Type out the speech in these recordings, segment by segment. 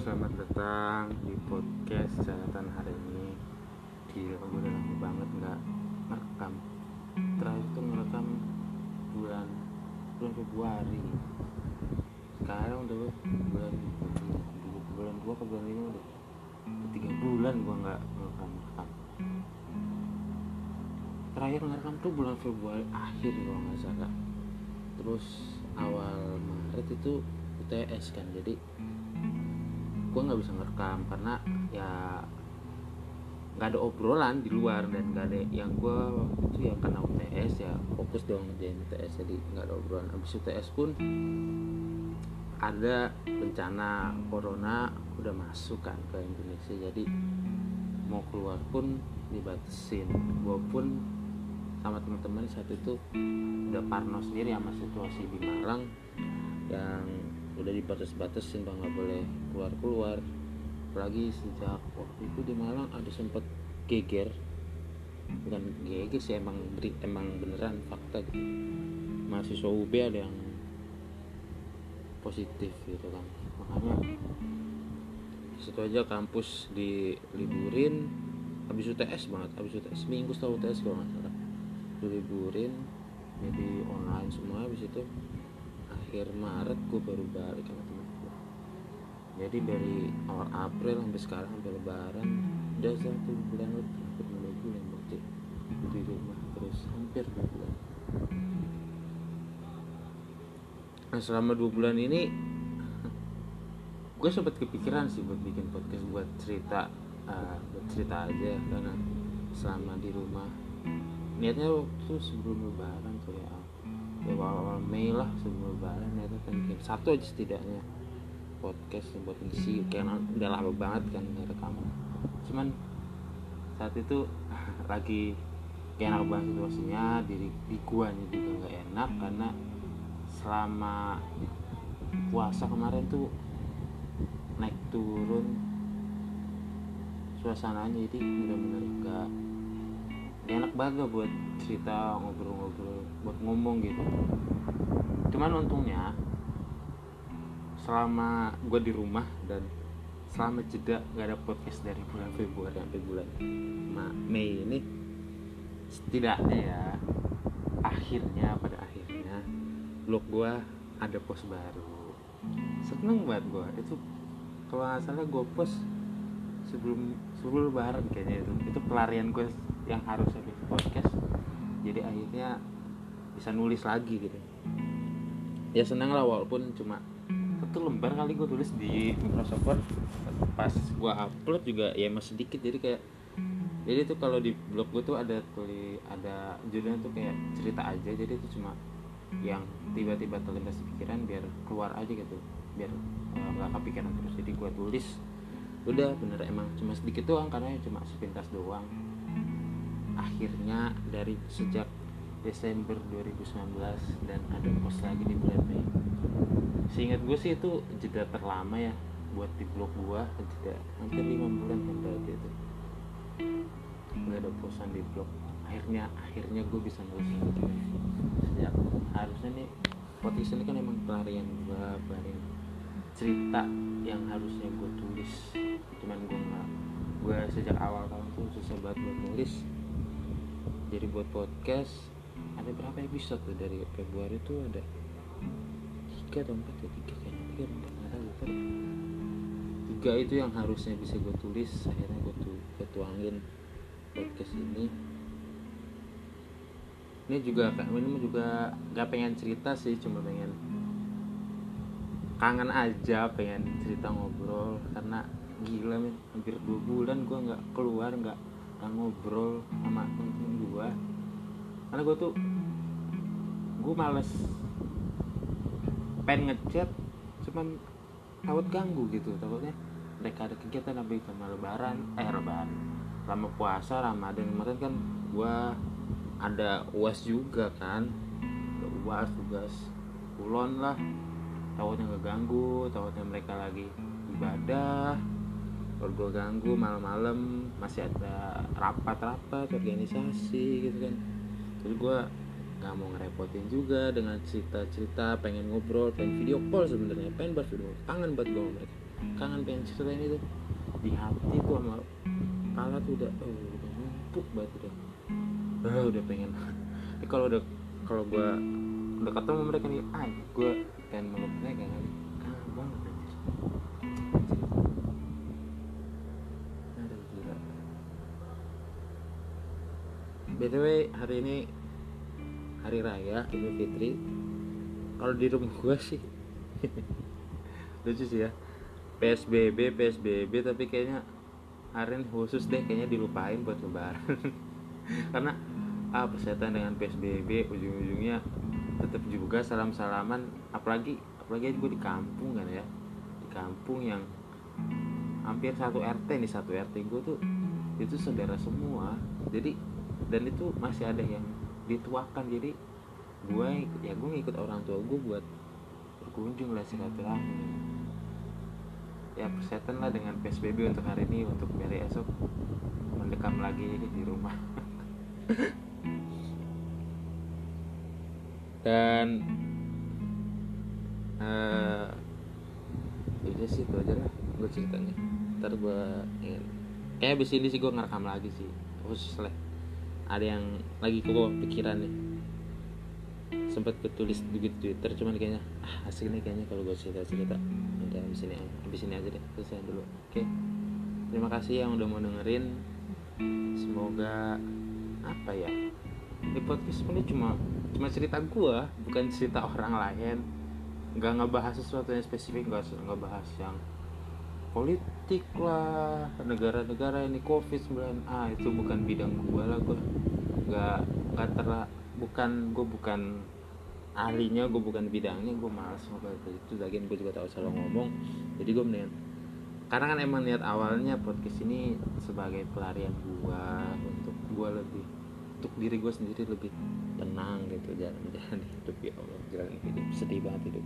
selamat datang di podcast catatan hari ini. Gila, gue udah lama banget nggak ngerekam. Terakhir tuh ngerekam bulan bulan Februari. Sekarang udah bulan bulan dua ke bulan lima udah. Tiga bulan gue nggak ngerekam rekam Terakhir ngerekam tuh bulan Februari akhir kalau nggak salah. Terus awal Maret itu UTS kan jadi gue nggak bisa ngerekam karena ya nggak ada obrolan di luar dan nggak ada yang gue itu ya karena UTS ya fokus dong di UTS jadi nggak ada obrolan. Abis UTS pun ada bencana corona udah masuk kan ke Indonesia jadi mau keluar pun dibatasin. Gue pun sama teman-teman saat itu udah parno sendiri sama situasi di Malang yang udah dibatas-batasin bang. Nggak boleh keluar keluar apalagi sejak waktu itu di Malang ada sempat geger. Bukan geger sih emang beri, emang beneran fakta gitu. Mahasiswa UB ada yang positif gitu kan. Makanya situ aja kampus diliburin. Habis UTS banget habis UTS minggu setelah UTS kalau nggak salah. Diliburin jadi online semua habis itu akhir Maret gue baru balik sama temen gue jadi dari awal April sampai sekarang sampai Lebaran udah satu bulan lebih hampir dua bulan berarti di rumah terus hampir dua bulan. Nah selama dua bulan ini gue sempat kepikiran sih buat bikin podcast buat cerita uh, buat cerita aja karena selama di rumah niatnya waktu sebelum lebaran tuh ya ya awal Mei lah sebelum lebaran ya kan. Bikin satu aja setidaknya. Podcast yang buat ngisi karena udah lama banget kan rekam cuman saat itu lagi kayak enak banget situasinya diri di gua juga nggak enak karena selama puasa kemarin tuh naik turun suasananya jadi bener-bener gak gak enak banget buat cerita ngobrol-ngobrol buat ngomong gitu. Cuman untungnya selama gue di rumah dan selama jeda gak ada podcast dari bulan Februari sampai bulan Mei ini setidaknya ya akhirnya pada akhirnya blog gue ada post baru. Seneng banget gue itu kalau nggak salah gue post sebelum sebelum lebaran kayaknya itu. Itu pelarian gue yang harus habis podcast. Jadi akhirnya bisa nulis lagi gitu. Ya senang lah walaupun cuma satu lembar kali gue tulis di Microsoft Word. Pas gue upload juga ya masih sedikit jadi kayak jadi tuh kalau di blog gue tuh ada tulis ada judulnya tuh kayak cerita aja jadi itu cuma yang tiba-tiba terlintas di pikiran biar keluar aja gitu biar nggak uh, kepikiran terus. Jadi gue tulis udah bener emang cuma sedikit doang karena cuma sepintas doang. Akhirnya dari sejak Desember 2019 dan ada post lagi di bulan Mei. Seingat gue sih itu jeda terlama ya buat di blog gue jeda hampir lima bulan kan berarti itu. Nggak ada posan di blog akhirnya akhirnya gue bisa nulis sejak harusnya nih podcast ini kan emang pelarian gue pelarian cerita yang harusnya gue tulis. Cuman gue nggak gue sejak awal tahun tuh susah banget buat nulis. Jadi buat podcast ada berapa episode tuh? Dari Februari tuh ada tiga atau empat ya? Tiga kayaknya tiga empat. Nggak tahu lupa deh. Tiga itu yang harusnya bisa gue tulis akhirnya gue tuh gue tuangin podcast ini. Ini juga ini juga gak pengen cerita sih cuma pengen kangen aja pengen cerita ngobrol. Karena gila men. Hampir dua bulan gue nggak keluar nggak ngobrol sama temen gue karena gue tuh gue males pengen ngechat cuman takut ganggu gitu. Takutnya mereka ada kegiatan tapi sama lebaran eh lebaran lama puasa ramadan. Kemarin kan gue ada uas juga kan. Ada uas tugas kulon lah. Takutnya ngeganggu takutnya mereka lagi ibadah. Kalau gue ganggu malam-malam masih ada rapat-rapat organisasi gitu kan terus gue nggak mau ngerepotin juga dengan cerita-cerita pengen ngobrol pengen video call sebenarnya. Pengen buat video kangen buat gue mereka. Kangen pengen ceritain itu. Di hati tuh sama kala tuh udah oh, udah numpuk banget udah. Ah, udah pengen. Kalau udah kalau gue udah ketemu mereka nih ah gue pengen meluk mereka kan btw hari ini hari raya idul fitri. Kalau di rumah gue sih lucu sih ya. Psbb psbb tapi kayaknya hari ini khusus deh kayaknya dilupain buat lebaran. Karena ah persetan dengan psbb ujung-ujungnya tetap juga salam salaman apalagi apalagi gue di kampung kan ya. Di kampung yang hampir satu rt nih satu rt gue tuh itu saudara semua. Jadi dan itu masih ada yang dituakan. Jadi gue ya gue ngikut orang tua gue buat berkunjung lah silaturahmi. Ya persetan lah dengan psbb untuk hari ini untuk biar esok mendekam lagi di rumah. Dan eh udah sih itu aja lah gue ceritanya. Ntar gue ingin kayak abis ini sih gue ngerekam lagi sih. Khusus lah ada yang lagi gue pikiran nih sempat gue tulis di twitter cuman kayaknya ah asik nih kayaknya kalau gue cerita cerita udah abis ini abis ini aja deh selesai dulu. Oke. Terima kasih yang udah mau dengerin. Semoga apa ya di podcast ini cuma cuma cerita gue bukan cerita orang lain. Nggak ngebahas sesuatu yang spesifik nggak nggak bahas yang politik lah negara-negara ini covid 19 ah itu bukan bidang gue lah gue nggak nggak terla bukan gue bukan ahlinya gue bukan bidangnya gue malas ngobrol itu lagi gue juga tahu salah ngomong. Jadi gue mendingan karena kan emang niat awalnya podcast ini sebagai pelarian gue untuk gue lebih untuk diri gue sendiri lebih tenang gitu jalan-jalan hidup ya Allah jalan hidup sedih banget hidup.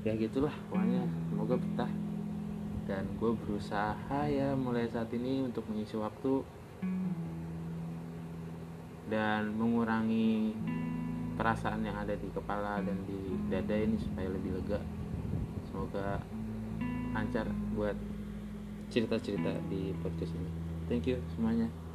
Ya gitulah pokoknya semoga betah dan gue berusaha ya mulai saat ini untuk mengisi waktu. Dan mengurangi perasaan yang ada di kepala dan di dada ini supaya lebih lega. Semoga lancar buat cerita-cerita di podcast ini. Thank you semuanya